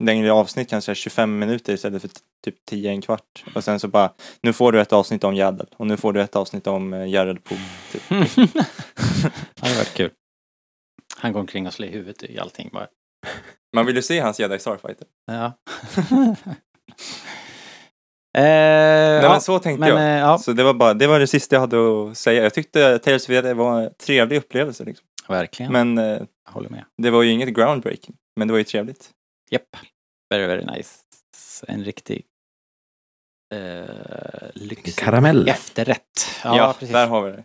längre avsnitt, kanske 25 minuter istället för typ 10, en kvart. Och sen så bara, nu får du ett avsnitt om Yaddle och nu får du ett avsnitt om uh, Jared Poe. Typ. det hade varit kul. Han går omkring och slår i huvudet i allting bara. Man vill ju se hans Jedi Starfighter. Ja. eh, Nej ja, men så tänkte men, jag. eh, ja, Så det var bara, det var det sista jag hade att säga. Jag tyckte Tales of Jedi var en trevlig upplevelse liksom. verkligen. Men eh, Jag håller med. det var ju inget groundbreaking. Men det var ju trevligt. Japp. Very, very nice. En riktig eh, lyxig Karamell. efterrätt. Ja, Ja, precis. där har vi det.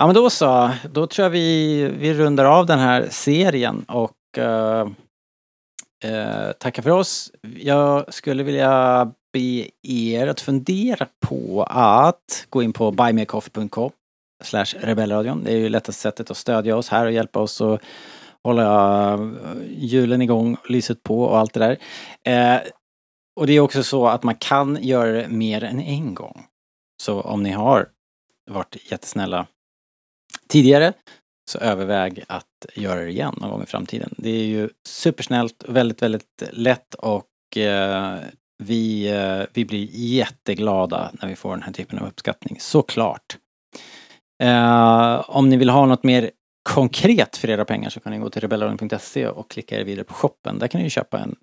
Ja, men då så. Då tror jag vi, vi rundar av den här serien och uh, uh, tackar för oss. Jag skulle vilja be er att fundera på att gå in på buymeacoffee.com slash rebellradion. Det är ju lättaste sättet att stödja oss här och hjälpa oss att hålla hjulen igång, lyset på och allt det där. Eh, och det är också så att man kan göra det mer än en gång. Så om ni har varit jättesnälla tidigare så överväg att göra det igen någon gång i framtiden. Det är ju supersnällt, väldigt, väldigt lätt och eh, vi, eh, vi blir jätteglada när vi får den här typen av uppskattning, såklart. Eh, om ni vill ha något mer konkret för era pengar så kan ni gå till rebellradion.se och klicka er vidare på shoppen. Där kan ni ju köpa en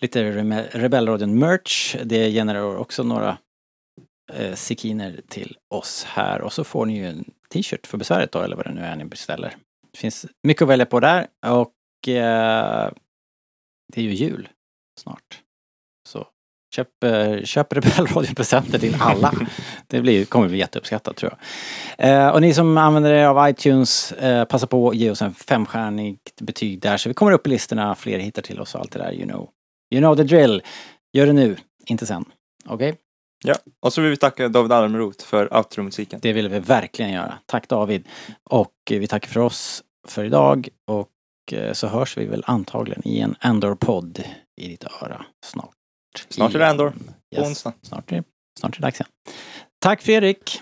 lite Rebellradion merch. Det genererar också några eh, sekiner till oss här och så får ni ju en t-shirt för besväret då eller vad det nu är ni beställer. Det finns mycket att välja på där och eh, det är ju jul snart. Så köp, eh, köp Rebellradion-presenter till alla. Det blir, kommer bli jätteuppskattat tror jag. Eh, och ni som använder er av iTunes, eh, passa på att ge oss en femstjärnigt betyg där så vi kommer upp i listorna, fler hittar till oss och allt det där, you know. You know the drill. Gör det nu, inte sen. Okej? Ja. Och så vill vi tacka David Almroth för outro-musiken. Det vill vi verkligen göra. Tack David. Och eh, vi tackar för oss för idag och eh, så hörs vi väl antagligen i en Andor-podd i ditt öra snart. Snart är det Andor. På Yes. onsdag. Snart är, det- snart är det dags igen. Tack Fredrik.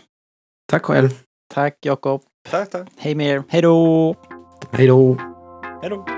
Tack själv. Tack Jakob. Tack, tack. Hej med er. Hej då! Hej då. Hej då.